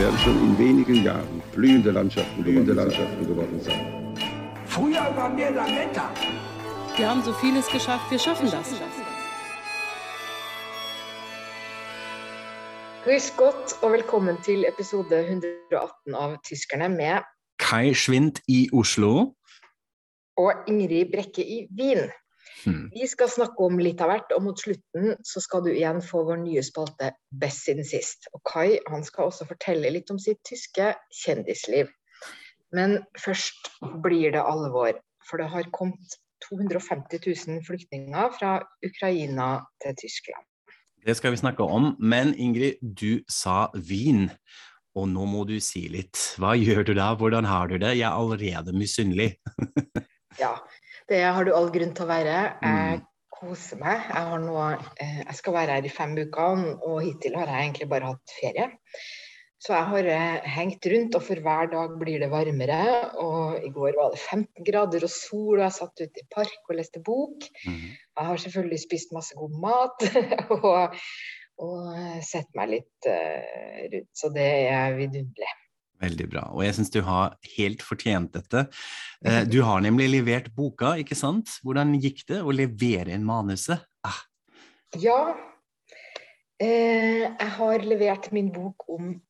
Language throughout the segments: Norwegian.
Werden schon in wenigen Jahren blühende Landschaften, blühende Landschaften geworden sein. Früher waren wir Lametta. Wir haben so vieles geschafft, wir schaffen das. Grüß Gott og velkommen til episode 118 av Tyskerne med Kai Schwind i Oslo. og Ingrid Brekke i Wien. Hmm. Vi skal snakke om litt av hvert, og mot slutten så skal du igjen få vår nye spalte Best siden sist. Og Kai han skal også fortelle litt om sitt tyske kjendisliv. Men først blir det alvor, for det har kommet 250 000 flyktninger fra Ukraina til Tyskland. Det skal vi snakke om. Men Ingrid, du sa Wien. Og nå må du si litt. Hva gjør du da? Hvordan har du det? Jeg er allerede misunnelig. Ja, det har du all grunn til å være. Jeg Mm. koser meg. Jeg, har nå, eh, jeg skal være her i fem uker, og hittil har jeg egentlig bare hatt ferie. Så jeg har eh, hengt rundt, og for hver dag blir det varmere. Og i går var det 15 grader og sol, og jeg satt ute i park og leste bok. Mhm. Jeg har selvfølgelig spist masse god mat og, og eh, sett meg litt rundt, så det er vidunderlig. Veldig bra. Og jeg syns du har helt fortjent dette. Eh, Du har nemlig levert boka, ikke sant? Hvordan gikk det å levere inn manuset? Ah, Ja, eh, jeg har levert min bok om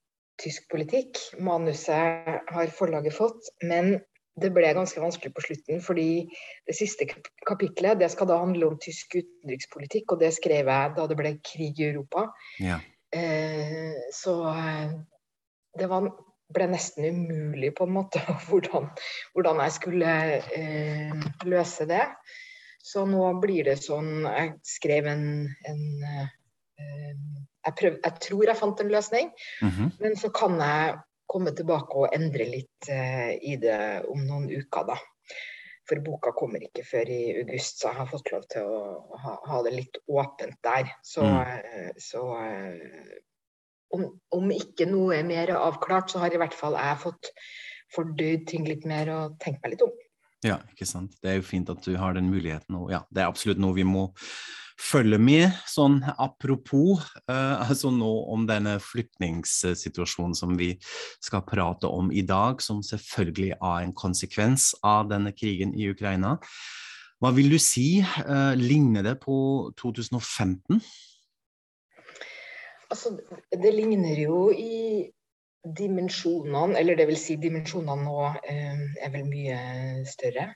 tysk politikk. Manuset har forlaget fått, men det ble ganske vanskelig på slutten, fordi det siste kap- kapitlet det skal da handle om tysk utenrikspolitikk, og det skrev jeg da det ble krig i Europa. ja. Eh, så eh, det var, ble nesten umulig på en måte hvordan, hvordan jeg skulle eh, løse det. Så nå blir det sånn Jeg skrev en, en eh, jeg, prøv, jeg tror jeg fant en løsning, Mhm. men så kan jeg komme tilbake og endre litt eh, i det om noen uker, da. For boka kommer ikke før i august, så jeg har fått lov til å ha, ha det litt åpent der. Så, Mm. eh, så eh, om, om ikke noe er mer avklart, så har i hvert fall jeg fått fordøyd ting litt mer og tenkt meg litt om. Ja, ikke sant. Det er jo fint at du har den muligheten. Og ja, det er absolutt noe vi må følge med. Sånn apropos, eh, altså nå om denne flyktningsituasjonen som vi skal prate om i dag, som selvfølgelig er en konsekvens av denne krigen i Ukraina. Hva vil du si? eh, ligner det på 2015? Altså, det ligner jo i dimensjonene, eller det vil si dimensjonene nå eh, er vel mye større.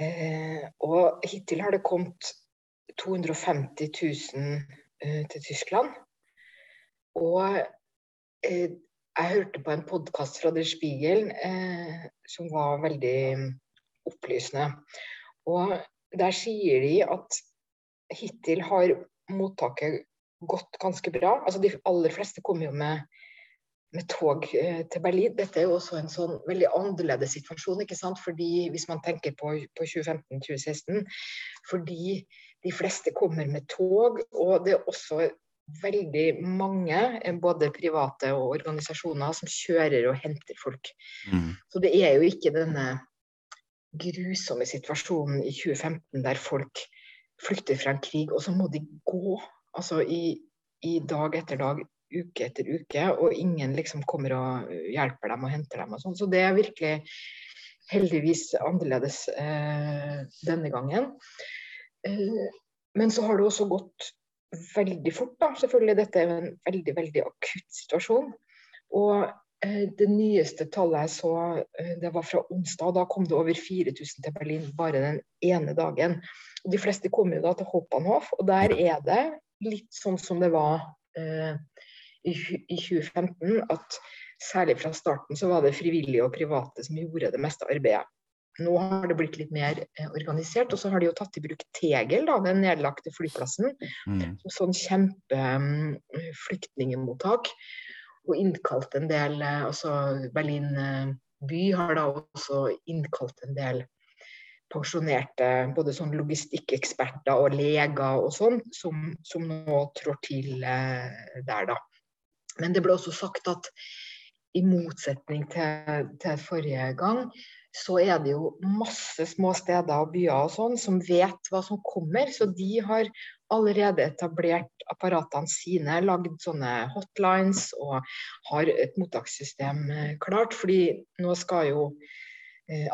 Eh, og hittil har det kommet 250 000 eh, til Tyskland. Og eh, jeg hørte på en podkast fra Der Spiegel eh, som var veldig opplysende. Og der sier de at hittil har mottaket gått ganske bra. Altså De aller fleste kommer jo med, med tog eh, til Berlin. Dette er jo også en sånn veldig annerledes situasjon, ikke sant? Fordi hvis man tenker på, på 2015-2016. Fordi de fleste kommer med tog, og det er også veldig mange, eh, både private og organisasjoner, som kjører og henter folk. Mm. Så det er jo ikke denne grusomme situasjonen i 2015 der folk flykter fra en krig, og så må de gå altså i, i dag etter dag, uke etter uke, og ingen liksom kommer og hjelper dem og henter dem. og sånn. Så det er virkelig heldigvis annerledes eh, denne gangen. Eh, men så har det også gått veldig fort, da. Selvfølgelig, dette er en veldig, veldig akutt situasjon. Og eh, det nyeste tallet jeg så, eh, det var fra onsdag. Da kom det over 4000 til Berlin bare den ene dagen. De fleste kommer jo da til Hauptbahnhof, og der er det litt sånn som det var eh, i, i 2015, at særlig fra starten så var det frivillige og private som gjorde det meste arbeidet. Nå har det blitt litt mer eh, organisert, og så har de jo tatt i bruk Tegel, da, den nedlagte flyplassen, Mm. som sånn kjempe Um, flyktningemottak. Og innkalt en del, eh, altså Berlin, eh, by har da også innkalt en del pensjonerte både sånn logistikkeksperter og leger og sånn, som, som nå trår til eh, der, da. Men det ble også sagt at i motsetning til, til forrige gang, så er det jo masse små steder og byer og sånn som vet hva som kommer. Så de har allerede etablert apparatene sine, lagd sånne hotlines og har et mottakssystem eh, klart. Fordi nå skal jo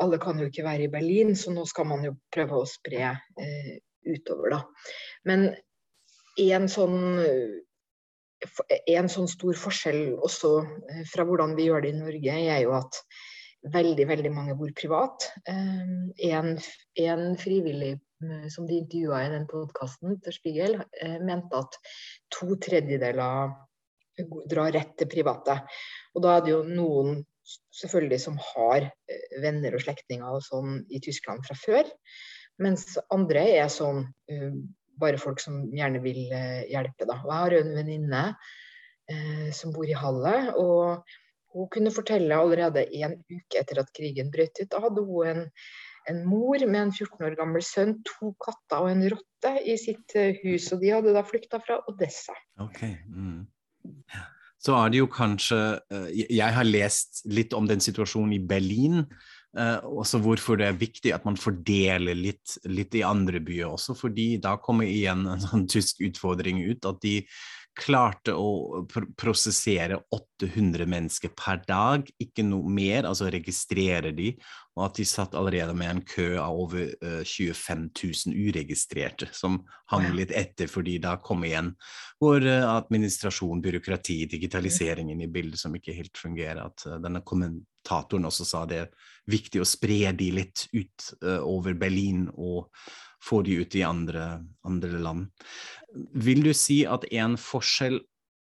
Alle kan jo ikke være i Berlin, så nå skal man jo prøve å spre eh, utover, da. Men en sånn en sånn stor forskjell også eh, fra hvordan vi gjør det i Norge, er jo at veldig veldig mange bor privat. En, en frivillig eh, som de intervjua i den podkasten til Spiegel, eh, mente at to tredjedeler drar rett til private. Og da er det jo noen selvfølgelig som har venner og slektninger og sånn i Tyskland fra før. Mens andre er sånn bare folk som gjerne vil uh, hjelpe. Da. Og jeg har en venninne uh, som bor i Halle. og hun kunne fortelle allerede en uke etter at krigen brøt ut. Da hadde hun en, en, mor med en 14 år gammel sønn, to katter og en rotte i sitt eh, hus. Og de hadde da flykta fra Odessa. Okay. Mm. Så er det jo kanskje eh, Jeg har lest litt om den situasjonen i Berlin. Uh, også hvorfor det er viktig at man fordeler litt, litt, i andre byer også, fordi da kommer igjen en sånn tysk utfordring ut. At de klarte å pr prosessere 800 mennesker per dag, ikke noe mer, altså registrere de, og at de satt allerede med en kø av over uh, 25 000 uregistrerte, som hang litt etter fordi da kom igjen vår uh, administrasjon, byråkrati, digitaliseringen i bildet som ikke helt fungerer. At uh, denne kommentatoren også sa det er viktig å spre de litt ut over Berlin og få de ut i andre, andre land. Vil du si at en forskjell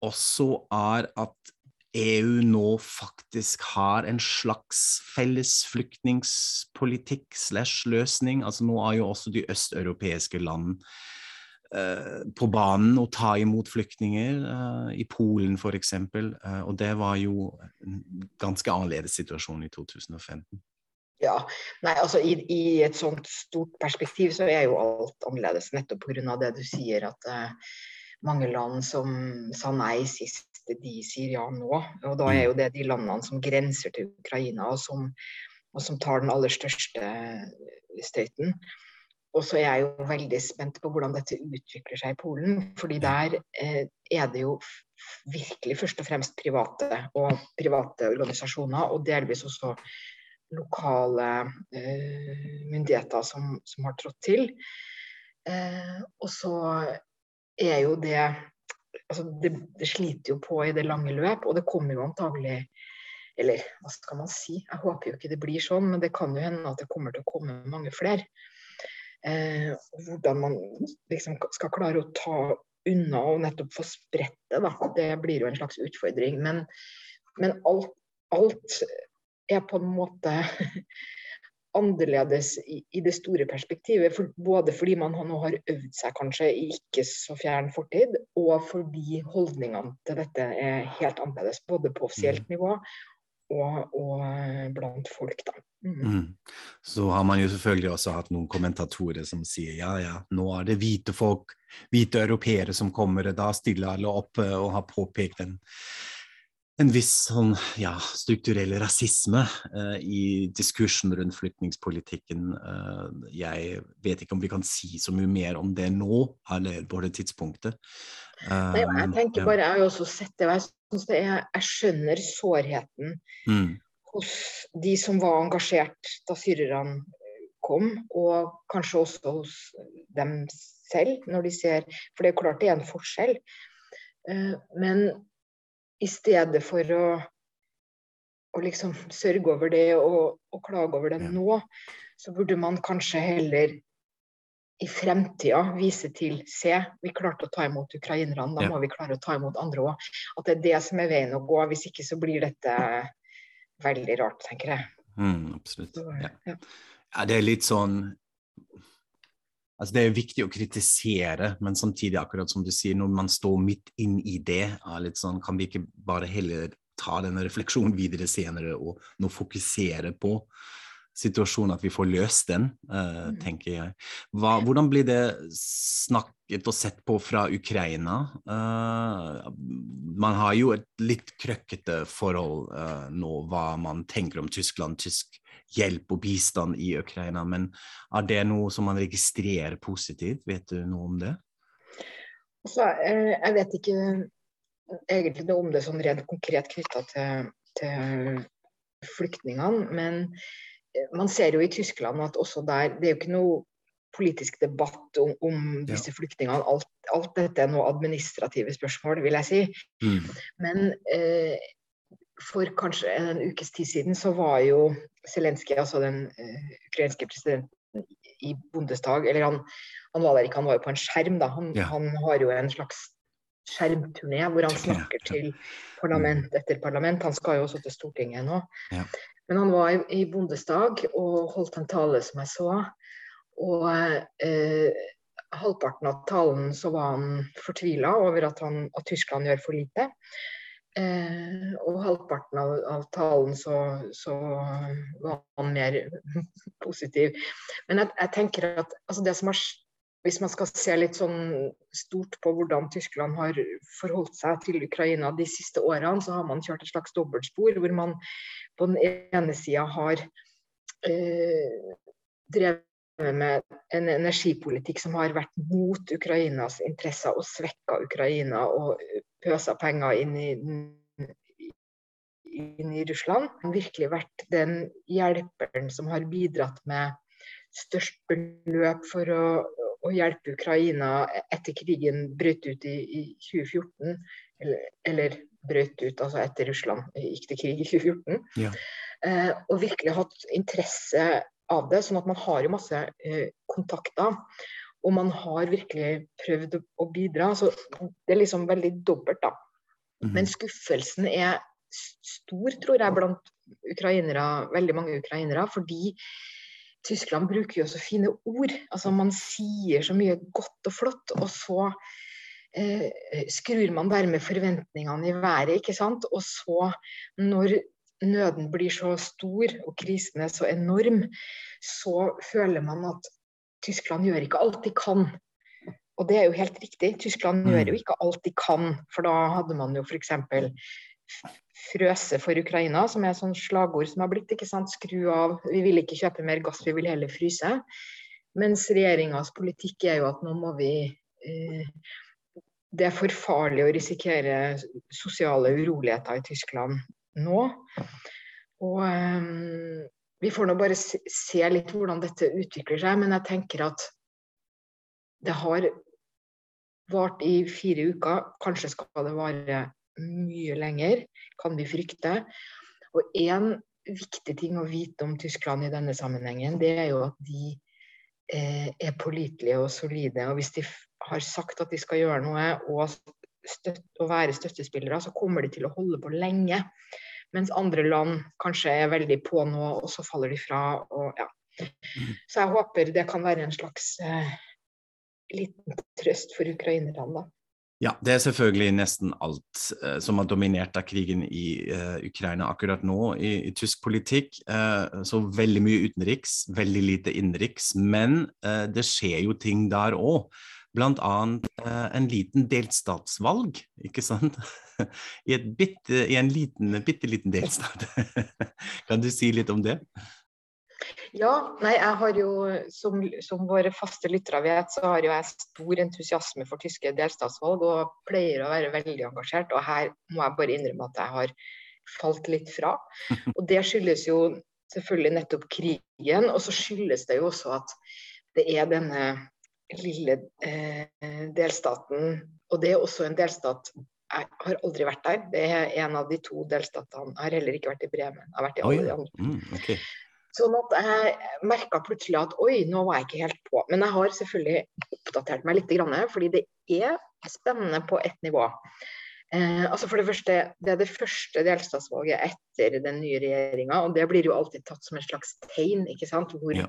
også er at EU nå faktisk har en slags felles flyktningpolitikk slash løsning? Altså nå er jo også de østeuropeiske land uh, på banen og ta imot flyktninger, uh, i Polen f.eks. Eh, og det var jo en ganske annerledes situasjon i 2015. Ja, nei, altså i, i, et sånt stort perspektiv så er jo alt annerledes, nettopp pga. det du sier at eh, mange land som sa nei sist, de sier ja nå. Og da er jo det de landene som grenser til Ukraina, og som, og som tar den aller største støyten. Og så er jeg jo veldig spent på hvordan dette utvikler seg i Polen. fordi der eh, er det jo virkelig først og fremst private og private organisasjoner, og delvis også lokale eh, myndigheter som, som, har trådt til. Eh, og så er jo det altså det, det, sliter jo på i det lange løp, og det kommer jo antagelig Eller hva skal man si? Jeg håper jo ikke det blir sånn, men det kan jo hende at det kommer til å komme mange flere. Eh, hvordan man liksom skal klare å ta unna og nettopp få spredt det, da. Det blir jo en slags utfordring. Men, men alt, alt er på en måte annerledes i, i, det store perspektivet. For, både fordi man nå har øvd seg kanskje i ikke så fjern fortid, og fordi holdningene til dette er helt annerledes. Både på offisielt mm. nivå og, og eh, blant folk, da. Mm. Mm. Så har man jo selvfølgelig også hatt noen kommentatorer som sier ja, ja, nå er det hvite folk, hvite europeere som kommer, da stiller alle opp eh, og har påpekt den en viss sånn, ja, strukturell rasisme eh, i diskursen rundt flyktningpolitikken. Eh, jeg vet ikke om vi kan si så mye mer om det nå, eller på det tidspunktet. Um, Nei, jeg tenker bare, jeg har jo også sett det, og jeg, det er, jeg skjønner sårheten mm. hos de som var engasjert da syrerne kom, og kanskje også hos dem selv, når de ser For det er klart det er en forskjell. Uh, men i stedet for å, å liksom sørge over det og, og klage over det ja. nå, så burde man kanskje heller i fremtida vise til Se, vi klarte å ta imot ukrainerne, da ja. må vi klare å ta imot andre òg. At det er det som er veien å gå. Hvis ikke så blir dette veldig rart, tenker jeg. Mm, absolutt. Ja. Ja. ja. det er litt sånn Altså det er viktig å kritisere, men samtidig, akkurat som du sier, når man står midt inn i det, sånn, kan vi ikke bare heller ta denne refleksjonen videre senere og nå fokusere på situasjonen, at vi får løst den, uh, tenker jeg. Hva, hvordan blir det snakket og sett på fra Ukraina? Uh, man har jo et litt krøkkete forhold uh, nå, hva man tenker om Tyskland, tysk hjelp og bistand i Ukraina, men er det noe som man registrerer positivt? Vet du noe om det? Altså, jeg vet ikke egentlig noe om det sånn rent konkret knytta til, til flyktningene, men man ser jo i Tyskland at også der Det er jo ikke noe politisk debatt om, om disse ja. flyktningene. Alt, alt, dette er noe administrative spørsmål, vil jeg si. Mm. Men eh, for kanskje en ukes tid siden så var jo Zelenskyj, altså den eh, ukrainske presidenten i Bondestag Eller han, han, var der ikke, han var jo på en skjerm, da. Han, ja. han har jo en slags skjermturné hvor han snakker til parlament etter parlament. Han skal jo også til Stortinget nå. Ja. Men han var i, i Bondestag og holdt en tale som jeg så. Og eh, halvparten av talen så var han fortvila over at, han, at, Tyskland gjør for lite. Eh, og halvparten av, av talen så, så, var han mer positiv. Men jeg, jeg tenker at altså det som har hvis man skal se litt sånn stort på hvordan Tyskland har forholdt seg til Ukraina de siste årene, så har man kjørt et slags dobbeltspor hvor man på den ene sida har eh, drevet med en energipolitikk som har vært mot Ukrainas interesser og svekka Ukraina og pøsa penger inn i, inn i Russland. Har virkelig vært den hjelperen som har bidratt med størst beløp for å, å hjelpe Ukraina etter krigen brøt ut i, i 2014. Eller, eller brøt ut altså etter Russland gikk til krig i 2014. Ja. Eh, og virkelig hatt interesse av det. Sånn at man har jo masse eh, kontakter. Og man har virkelig prøvd å, å bidra. Så det er liksom veldig dobbelt, da. Mm. Men skuffelsen er stor, tror jeg, blant ukrainere, veldig mange ukrainere. Fordi Tyskland bruker jo så fine ord. Altså Man sier så mye godt og flott, og så eh, skrur man dermed forventningene i været, ikke sant. Og så, når nøden blir så stor og krisen er så enorm, så føler man at Tyskland gjør ikke alt de kan. Og det er jo helt riktig. Tyskland mm. gjør jo ikke alt de kan. For da hadde man jo f.eks. frøse for Ukraina, som er sånn slagord som har blitt. ikke sant, Skru av. Vi vil ikke kjøpe mer gass, vi vil heller fryse. Mens regjeringas politikk er jo at nå må vi eh, det er for farlig å risikere sosiale uroligheter i Tyskland nå. Og eh, vi får nå bare se litt hvordan dette utvikler seg, men jeg tenker at det har vart i fire uker. Kanskje skal det vare mye lenger, kan vi frykte. Og én viktig ting å vite om Tyskland i denne sammenhengen, det er jo at de eh, er pålitelige og solide. Og hvis de har sagt at de skal gjøre noe og, støtt, og være støttespillere, så kommer de til å holde på lenge. Mens andre land kanskje er veldig på nå, og så faller de fra. Og, ja. Så jeg håper det kan være en slags eh, liten trøst for ukrainerne. da. Ja, det er selvfølgelig nesten alt eh, som er dominert av krigen i eh, Ukraina akkurat nå i, i tysk politikk. Eh, så veldig mye utenriks, veldig lite innenriks. Men det skjer jo ting der òg. Blant annet en liten delstatsvalg, ikke sant? I, bitte, I, en liten, bitte liten delstat. kan du si litt om det? Ja, nei, jeg har jo, som, som våre faste lyttere vet, så har jo jeg stor entusiasme for tyske delstatsvalg og pleier å være veldig engasjert. Og her må jeg bare innrømme at jeg har falt litt fra. Og det skyldes jo selvfølgelig nettopp krigen, og så skyldes det jo også at det er denne lille eh, delstaten, og det er også en delstat jeg har aldri vært der. Det er en av de to delstatene. Jeg har heller ikke vært i Bremen. Jeg har vært i alle de andre. Mm, okay. Sånn at jeg merka plutselig at oi, nå var jeg ikke helt på. Men jeg har selvfølgelig oppdatert meg litt, fordi det er spennende på ett nivå. Eh, altså for Det første, det er det første delstatsvalget etter den nye regjeringa. Og det blir jo alltid tatt som en slags tegn. ikke sant? Hvor, ja.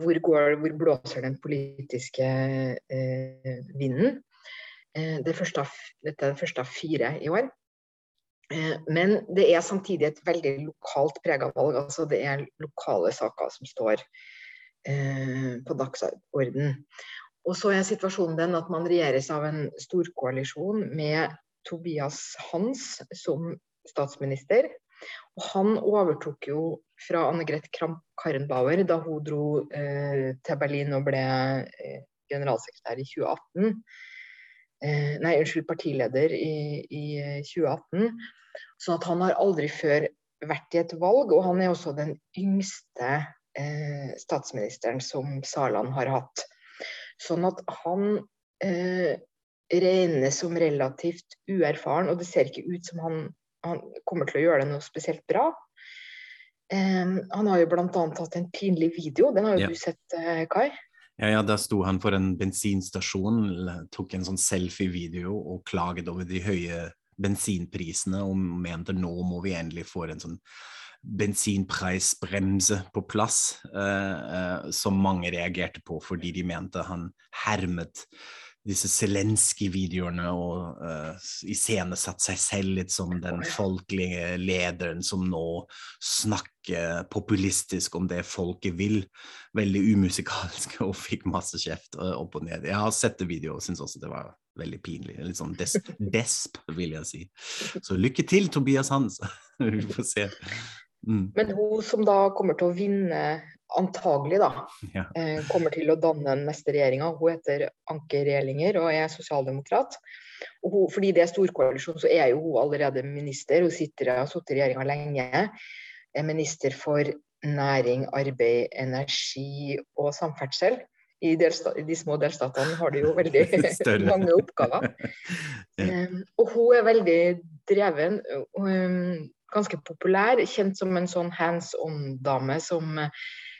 hvor, går, hvor blåser den politiske eh, vinden? Eh, det første, dette er den første av fire i år. Eh, Men det er samtidig et veldig lokalt prega valg. altså Det er lokale saker som står eh, på dagsorden. Og så er situasjonen den at man regjeres av en storkoalisjon med Tobias Hans som statsminister. Og han overtok jo fra Anne Greth Kramp-Karrenbauer da hun dro eh, til Berlin og ble eh, generalsekretær i 2018. Eh, nei, unnskyld, partileder i, i 2018. Sånn at han har aldri før vært i et valg, og han er også den yngste eh, statsministeren som Saland har hatt. Sånn at han eh, regnes som relativt uerfaren, og det ser ikke ut som han, han kommer til å gjøre det noe spesielt bra. Eh, han har jo bl.a. hatt en pinlig video, den har jo Ja. du sett, eh, Kai? Ja, ja, der sto han for en bensinstasjon, tok en sånn selfie-video og klaget over de høye bensinprisene og mente nå må vi endelig få en sånn bensinprisbremse på plass, eh, eh, som mange reagerte på fordi de mente han hermet disse Zelenskyj-videoene og uh, iscenesatt seg selv litt som den folkelige lederen som nå snakker populistisk om det folket vil. Veldig umusikalsk og fikk masse kjeft uh, opp og ned. Jeg har sett det videoet og syns også det var veldig pinlig. Litt sånn des desp, vil jeg si. Så lykke til, Tobias Hans. Vi får se. Mm, Men hun som da kommer til å vinne, antagelig da, ja. eh, kommer til å danne den neste regjeringa. Hun heter Anke Rehlinger og er sosialdemokrat. Og hun, fordi det er storkoalisjon, så er jo hun allerede minister. Hun sitter, har sittet i regjeringa lenge. Er minister for næring, arbeid, energi og samferdsel. I, I de små delstatene har de jo veldig mange oppgaver. Ja. Um, og hun er veldig dreven, um, ganske populær, kjent som en sånn hands on-dame som,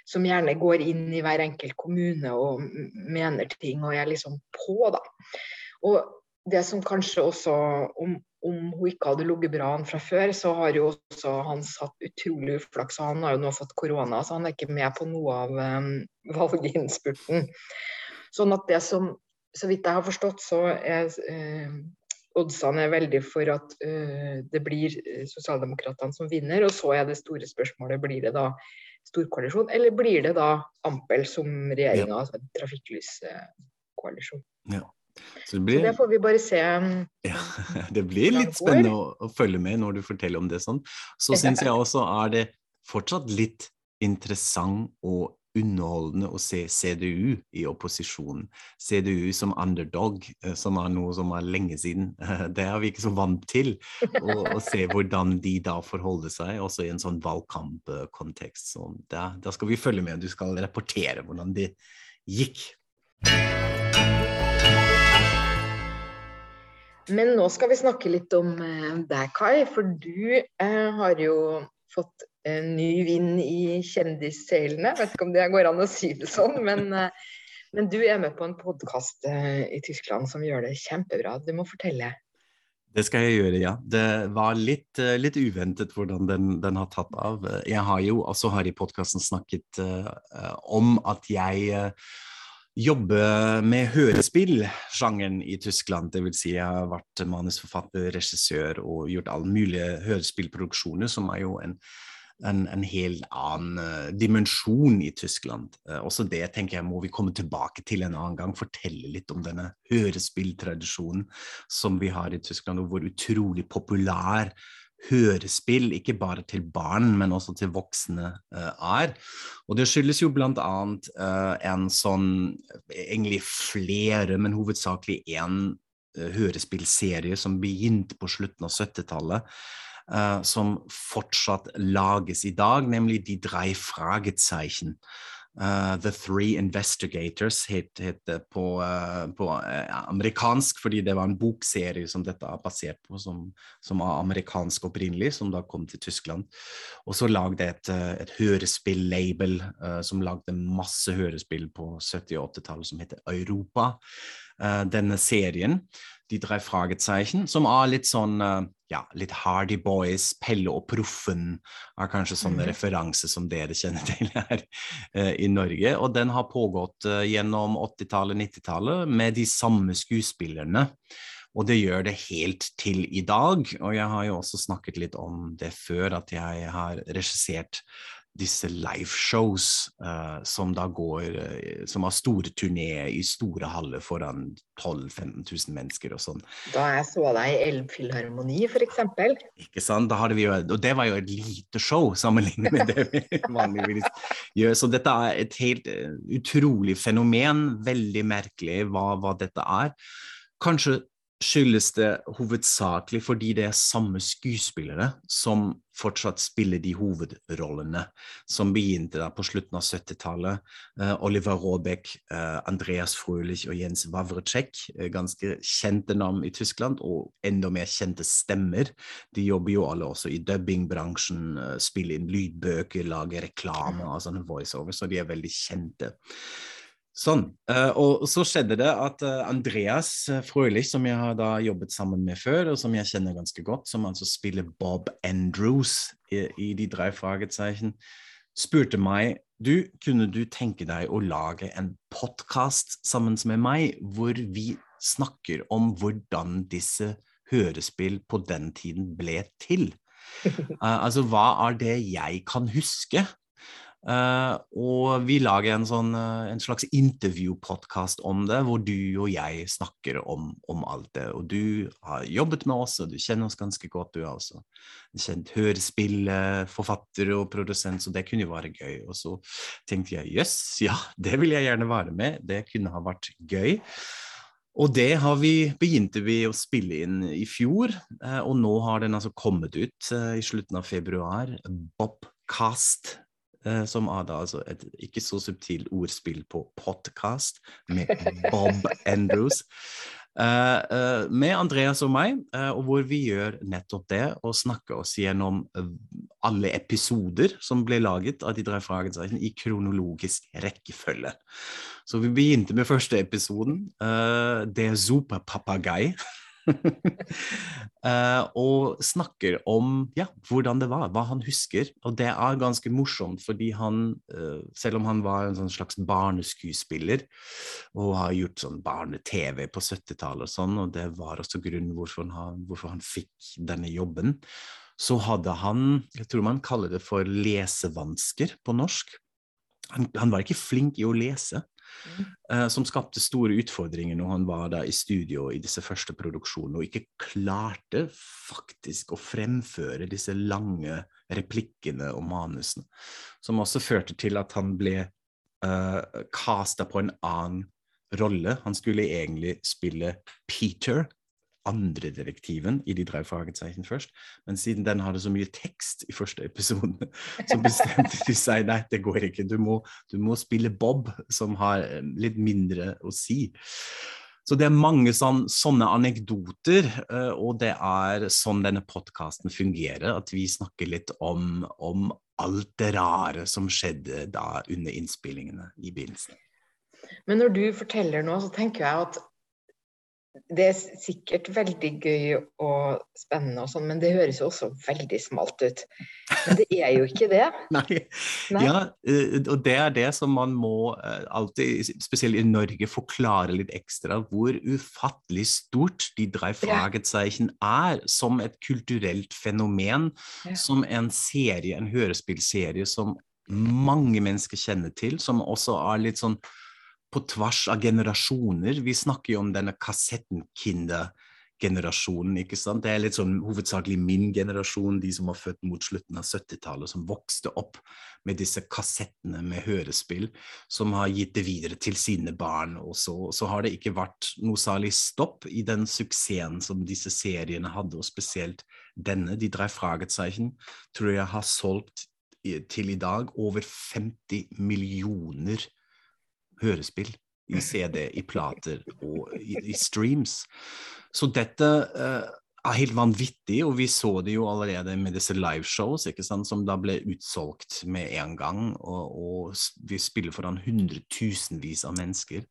som gjerne går inn i hver enkelt kommune og mener ting og er liksom på, da. Og det som kanskje også, om, om hun ikke hadde ligget bra an fra før, så har jo også Hans hatt utrolig uflaks. og Han har jo nå fått korona, så han er ikke med på noe av um, valginnspurten. Sånn at det som, så vidt jeg har forstått, så er eh, oddsene er veldig for at uh, det blir eh, sosialdemokratene som vinner. Og så er det store spørsmålet blir det da storkoalisjon, eller blir det da Ampel som regjeringa, altså en trafikklyskoalisjon. Så det Så det får vi bare se. um, Ja, det blir litt spennende å, å følge med når du forteller om det sånn. Så syns jeg også er det fortsatt litt interessant og underholdende å se CDU i opposisjon. CDU som underdog, eh, som er noe som er lenge siden. Eh, Det er vi ikke så vant til. Og, og se hvordan de da forholder seg, også i en sånn valgkampkontekst. Så da, da skal vi følge med. Du skal rapportere hvordan det gikk. Men nå skal vi snakke litt om eh, deg, Kai. For du eh, har jo fått ny vind i kjendisseilene. Vet ikke om det går an å si det sånn, men, eh, men du er med på en podkast eh, i Tyskland som gjør det kjempebra. Du må fortelle. Det skal jeg gjøre, ja. Det var litt, eh, litt uventet hvordan den, den har tatt av. Jeg har jo også her i podkasten snakket eh, om at jeg uh, jobber med hørespillsjangeren i Tyskland. Det vil si jeg har vært manusforfatter, regissør og gjort alle mulige hørespillproduksjoner, som er jo en, en, en helt annen eh, dimensjon i Tyskland. Eh, også det tenker jeg må vi komme tilbake til en annen gang. Fortelle litt om denne hørespilltradisjonen som vi har i Tyskland, og hvor utrolig populær hørespill, ikke bare til barn, men også til voksne, uh, er. Og det skyldes jo annet eh, en sånn, egentlig flere, men hovedsakelig en uh, hørespillserie som begynte på slutten av 70-tallet, eh, som fortsatt lages i dag, nemlig De drei Fragezeichen. Uh, The Three Investigators het, het det på, uh, på uh, amerikansk, fordi det var en bokserie som dette er basert på, som, som er amerikansk opprinnelig, som da kom til Tyskland. Og så lagde jeg et, et hørespill-label som lagde masse hørespill på 70- og 80-tallet, som heter Europa. Denne serien, De drei Fragezeichen, som er litt sånn uh, ja, litt Hardy Boys, Pelle og Proffen er kanskje sånne Mhm. referanser som dere kjenner til her uh, i Norge. Og den har pågått uh, gjennom 80-tallet, 90-tallet med de samme skuespillerne. Og det gjør det helt til i dag. Og jeg har jo også snakket litt om det før, at jeg har regissert disse liveshows uh, som da går uh, Som har store turneer i store haller foran 12 000-15 000 mennesker og sånn. Da jeg så deg i Elbphilharmoni, f.eks. Ikke sant? Da hadde vi jo, og det var jo et lite show sammenlignet med det vi vanligvis gjør. Så dette er et helt uh, utrolig fenomen. Veldig merkelig hva, hva dette er. Kanskje skyldes det hovedsakelig fordi det er samme skuespillere som fortsatt spiller de hovedrollene som begynte da på slutten av 70-tallet. Uh, Oliver Råbeck, uh, Andreas Frølich og Jens Wawrecek, uh, ganske kjente navn i Tyskland, og enda mer kjente stemmer. De jobber jo alle også i dubbingbransjen, spiller inn lydbøker, lager reklame og sånne voiceover, så de er veldig kjente. Sånn. Uh, og så skjedde det at uh, Andreas uh, Frølich, som jeg har da jobbet sammen med før, og som jeg kjenner ganske godt, som altså spiller Bob Andrews i, i De drei Fragezeichen, spurte meg du, kunne du tenke deg å lage en podkast sammen med meg, hvor vi snakker om hvordan disse hørespill på den tiden ble til? altså, hva er det jeg kan huske? Uh, og vi lager en, sånn, uh, en slags intervjupodkast om det, hvor du og jeg snakker om, om, alt det. Og du har jobbet med oss, og du kjenner oss ganske godt, du er også. Kjent hørespillforfatter og produsent, så det kunne jo være gøy. Og så tenkte jeg jøss, yes, ja, det vil jeg gjerne være med, det kunne ha vært gøy. Og det vi, begynte vi å spille inn i fjor, uh, og nå har den altså kommet ut i slutten av februar. Bobcast Eh, som er da altså et ikke så subtilt ordspill på podkast med Bob Andrews. Uh, uh, med Andreas og meg, uh, og hvor vi gjør nettopp det, å snakke oss gjennom alle episoder som ble laget av De drei Fragezeichen i kronologisk rekkefølge. Så vi begynte med første episoden, Det Superpapagei. uh, og snakker om ja, hvordan det var, hva han husker. Og det er ganske morsomt, fordi han, uh, selv om han var en sånn slags barneskuespiller og har gjort sånn barne-TV på 70-tallet og sånn, og det var også grunnen hvorfor han, hvorfor han fikk denne jobben, så hadde han, jeg tror man kaller det for lesevansker på norsk. Han, han var ikke flink i å lese. Uh, som skapte store utfordringer når han var da i studio i disse første produksjonene og ikke klarte faktisk å fremføre disse lange replikkene og manusene. Som også førte til at han ble uh, på en annen rolle. Han skulle egentlig spille Peter andre direktiven i De drei Fragezeichen først, men siden den hadde så mye tekst i første episode, så bestemte de seg nei, det går ikke, du må, du må spille Bob, som har eh, litt mindre å si. Så det er mange sånn, sånne anekdoter, eh, og det er sånn denne podkasten fungerer. At vi snakker litt om, om, alt det rare som skjedde da under innspillingene i begynnelsen. Men når du forteller nå, så tenker jeg at det er sikkert veldig gøy og spennende, og sånn, men det høres jo også veldig smalt ut. Men det er jo ikke det. Nei. Nei. Ja, eh, og det er det som man må eh, alltid, spesielt i Norge, forklare litt ekstra. Hvor ufattelig stort de drei Fragezeichen er som et kulturelt fenomen. Ja. Som en serie, en hørespillserie som mange mennesker kjenner til, som også er litt sånn på tvers av generasjoner. Vi snakker jo om denne kassettenkinder-generasjonen. ikke sant? Det er litt sånn hovedsakelig min generasjon, de som var født mot slutten av 70-tallet, som vokste opp med disse kassettene med hørespill, som har gitt det videre til sine barn. Og så, har det ikke vært noe særlig stopp i den suksessen som disse seriene hadde, og spesielt denne, De drei Fragezeichen, tror jeg har solgt til i dag over 50 millioner hørespill, i CD, i plater og i, i streams. Så dette uh, er helt vanvittig, og vi så det jo allerede med disse liveshows, som da ble utsolgt med en gang. Og, og vi spiller foran hundretusenvis av mennesker.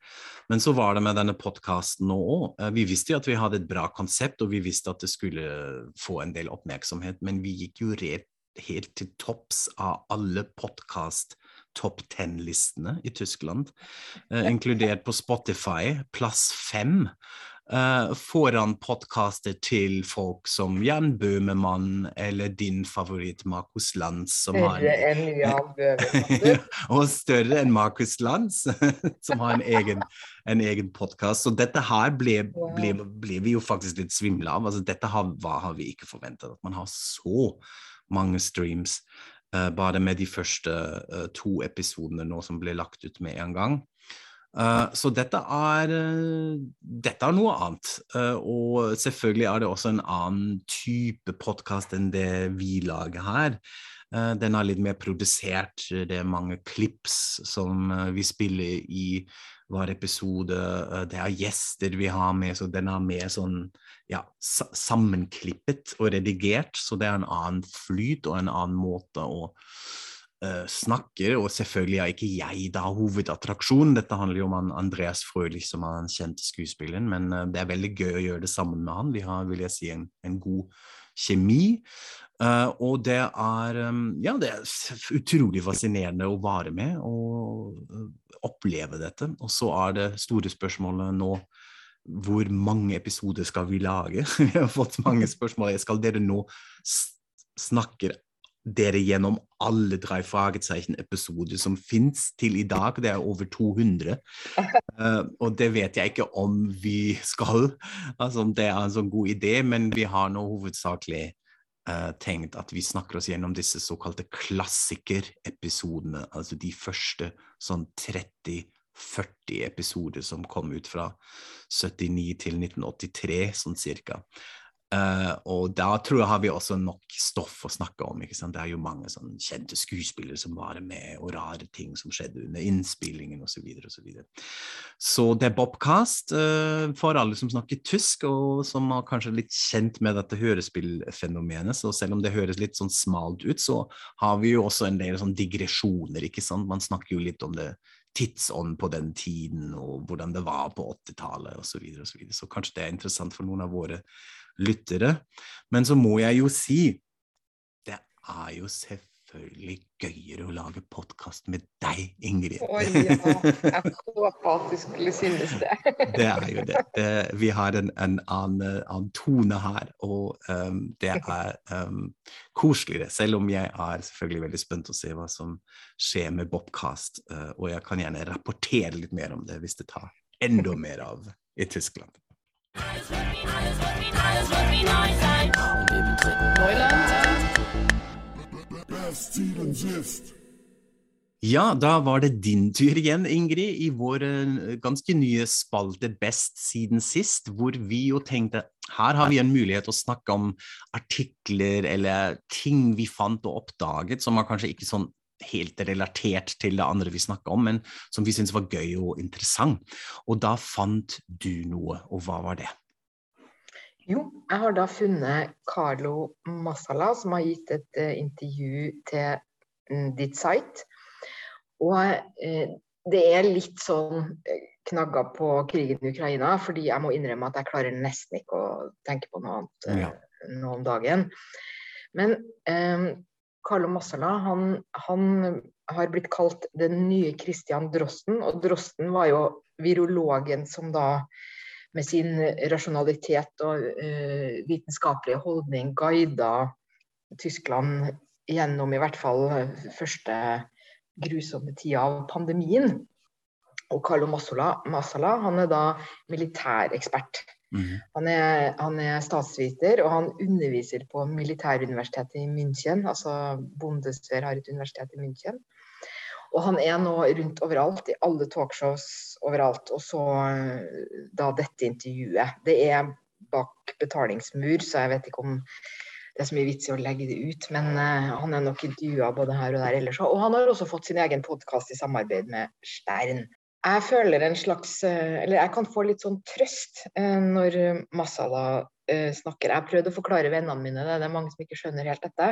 Men så var det med denne podkasten nå òg. Uh, vi visste jo at vi hadde et bra konsept, og vi visste at det skulle få en del oppmerksomhet, men vi gikk jo rett helt til topps av alle podkast topp ten-listene i Tyskland, eh, inkludert på Spotify, plass fem. Eh, foran podkaster til folk som Jan Bøhmemann eller din favoritt Markus Lanz. Som Større enn Jan Bøhmemann. og større enn Markus Lanz, som har en egen, en egen podkast. Så dette her ble, ble, ble, vi jo faktisk litt svimle av. Altså, dette har, hva har vi ikke forventet, at man har så mange streams. Uh, bare med de første uh, to episodene nå som ble lagt ut med en gang. Uh, så dette er, dette er noe annet. og selvfølgelig er det også en annen type podkast enn det vi lager her. den er litt mer produsert, det er mange klips som vi spiller i hver episode. det er gjester vi har med, så den er mer sånn ja, sammenklippet og redigert, så det er en annen flyt og en annen måte å uh, snakke Og selvfølgelig er ikke jeg da hovedattraksjonen, dette handler jo om Andreas Frølich, som er den kjente skuespilleren, men uh, det er veldig gøy å gjøre det sammen med han. Vi har, vil jeg si, en, en god kjemi. Uh, og det er um, ja, det er utrolig fascinerende å være med og oppleve dette. Og så er det store spørsmålet nå hvor mange episoder skal vi lage? vi har fått mange spørsmål. Skal dere nå snakke dere gjennom alle Drei Fragetzeichen-episoder som fins til i dag? Det er over 200. Uh, eh, og det vet jeg ikke om vi skal, altså om det er en sånn god idé, men vi har nå hovedsakelig uh, tenkt at vi snakker oss gjennom disse såkalte klassikerepisodene, altså de første sånn 30 40 episoder som kom ut fra 79 til 1983, sånn cirka. Uh, og da tror jeg har vi også nok stoff å snakke om. ikke sant? Det er jo mange sånn kjente skuespillere som var med, og rare ting som skjedde under innspillingen osv. Så, og så, videre. så det er Bobcast uh, for alle som snakker tysk, og som er kanskje litt kjent med dette hørespillfenomenet. Så selv om det høres litt sånn smalt ut, så har vi jo også en del sånn digresjoner. ikke sant? Man snakker jo litt om det tidsånd på den tiden, og hvordan det var på 80-tallet osv. Så, videre, og så, videre. så kanskje det er interessant for noen av våre lyttere. Men så må jeg jo si det er jo selvfølgelig selvfølgelig gøyere å lage podkast med deg, Ingrid. Å ja, jeg håpa at du skulle synes det. det er jo det. det vi har en, en annen, annen, tone her, og um, det er um, koseligere. Selv om jeg er selvfølgelig veldig spent å se hva som skjer med Bobcast, uh, og jeg kan gjerne rapportere litt mer om det hvis det tar enda mer av i Tyskland. Neuland. Ja, da var det din tur igjen, Ingrid, i vår eh, ganske nye spalte Best siden sist, hvor vi jo tenkte her har vi en mulighet til å snakke om artikler eller ting vi fant og oppdaget, som var kanskje ikke sånn helt relatert til det andre vi snakka om, men som vi syntes var gøy og interessant. Og da fant du noe, og hva var det? Jo, jeg har da funnet Carlo Massala, som har gitt et uh, intervju til uh, ditt site. Og uh, det er litt sånn eh, knagger på krigen i Ukraina, fordi jeg må innrømme at jeg klarer nesten ikke å tenke på noe annet ja. nå om dagen. Men um, Carlo Massala han, han, har blitt kalt den nye Christian Drosten, og Drosten var jo virologen som da med sin rasjonalitet og uh, vitenskapelige holdning guida Tyskland gjennom i hvert fall første grusomme tida av pandemien. Og Carlo Massola, Massala han er da militærekspert. Mm. Han, er, han, er, statsviter, og han underviser på militæruniversitetet i München. Altså Bundeswehr har et universitet i München. Og han er nå rundt overalt, i alle talkshows overalt. Og så eh, da dette intervjuet. Det er bak betalingsmur, så jeg vet ikke om det er så mye vits i å legge det ut. Men uh, han er nok intervjua både her og der ellers. Og han har også fått sin egen podkast i samarbeid med Stern. Jeg føler en slags uh, Eller jeg kan få litt sånn trøst uh, når Masala snakker. Jeg har prøvd å forklare vennene mine det, det er mange som ikke skjønner helt dette.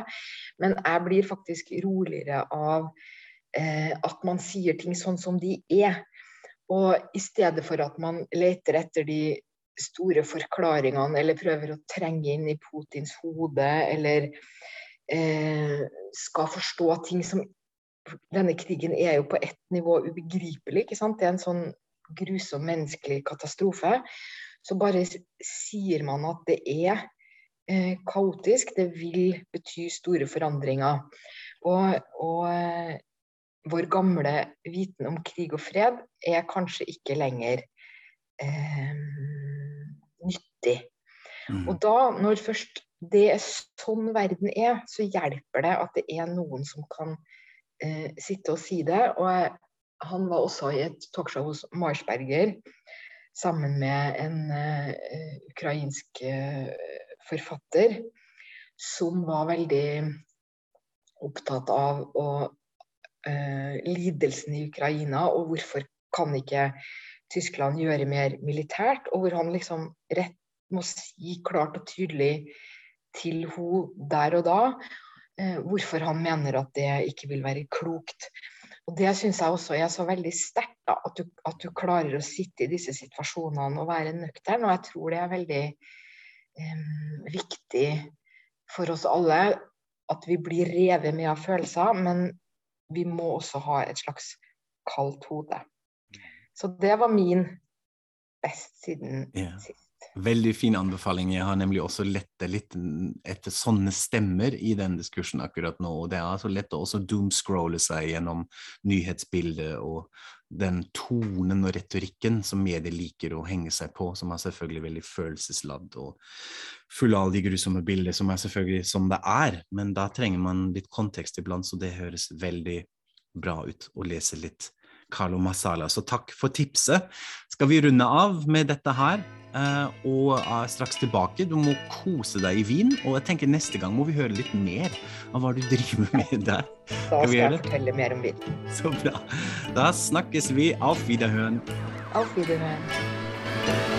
Men jeg blir faktisk roligere av eh, at man sier ting sånn som de er. Og i stedet for at man leter etter de store forklaringene eller prøver å trenge inn i Putins hode eller eh, skal forstå ting som Denne krigen er jo på ett nivå ubegripelig. ikke sant? Det er en sånn grusom menneskelig katastrofe. så bare sier man at det er eh, kaotisk. Det vil bety store forandringer. Og, og eh, vår gamle viten om krig og fred er kanskje ikke lenger eh, nyttig. Mm. Og da, når først det er sånn verden er, så hjelper det at det er noen som kan eh, sitte og si det. Og jeg, han var også i et talkshow hos Marsberger sammen med en eh, ukrainsk eh, forfatter som var veldig opptatt av å, eh, lidelsen i Ukraina, og hvorfor kan ikke Tyskland gjøre mer militært, og hvor han liksom rett må si klart og tydelig til henne der og da eh, hvorfor han mener at det ikke vil være klokt. Og Det syns jeg også er så veldig sterkt, at, at du klarer å sitte i disse situasjonene og være nøktern. Og jeg tror det er veldig eh, viktig for oss alle at vi blir revet med av følelser, men vi må også ha et slags kaldt hode. Så det var min best siden yeah. sist. Veldig fin anbefaling. Jeg har nemlig også lett litt etter sånne stemmer i den diskursen akkurat nå. og Det er så lett å også doomscrolle seg gjennom nyhetsbildet og den tonen og retorikken som medier liker å henge seg på, som er selvfølgelig veldig følelsesladd og full av de grusomme bilder, som er selvfølgelig som det er. Men da trenger man litt kontekst iblant, så det høres veldig bra ut å lese litt Carlo Masala. Så takk for tipset. Skal vi runde av med dette her? Eh, og er straks tilbake. Du må kose deg i Wien. Og jeg tenker neste gang må vi høre litt mer av hva du driver med der. Da Skal jeg fortelle mer om Wien. Så bra. Da snakkes vi. Auf Wiederhören. Auf Wiederhören.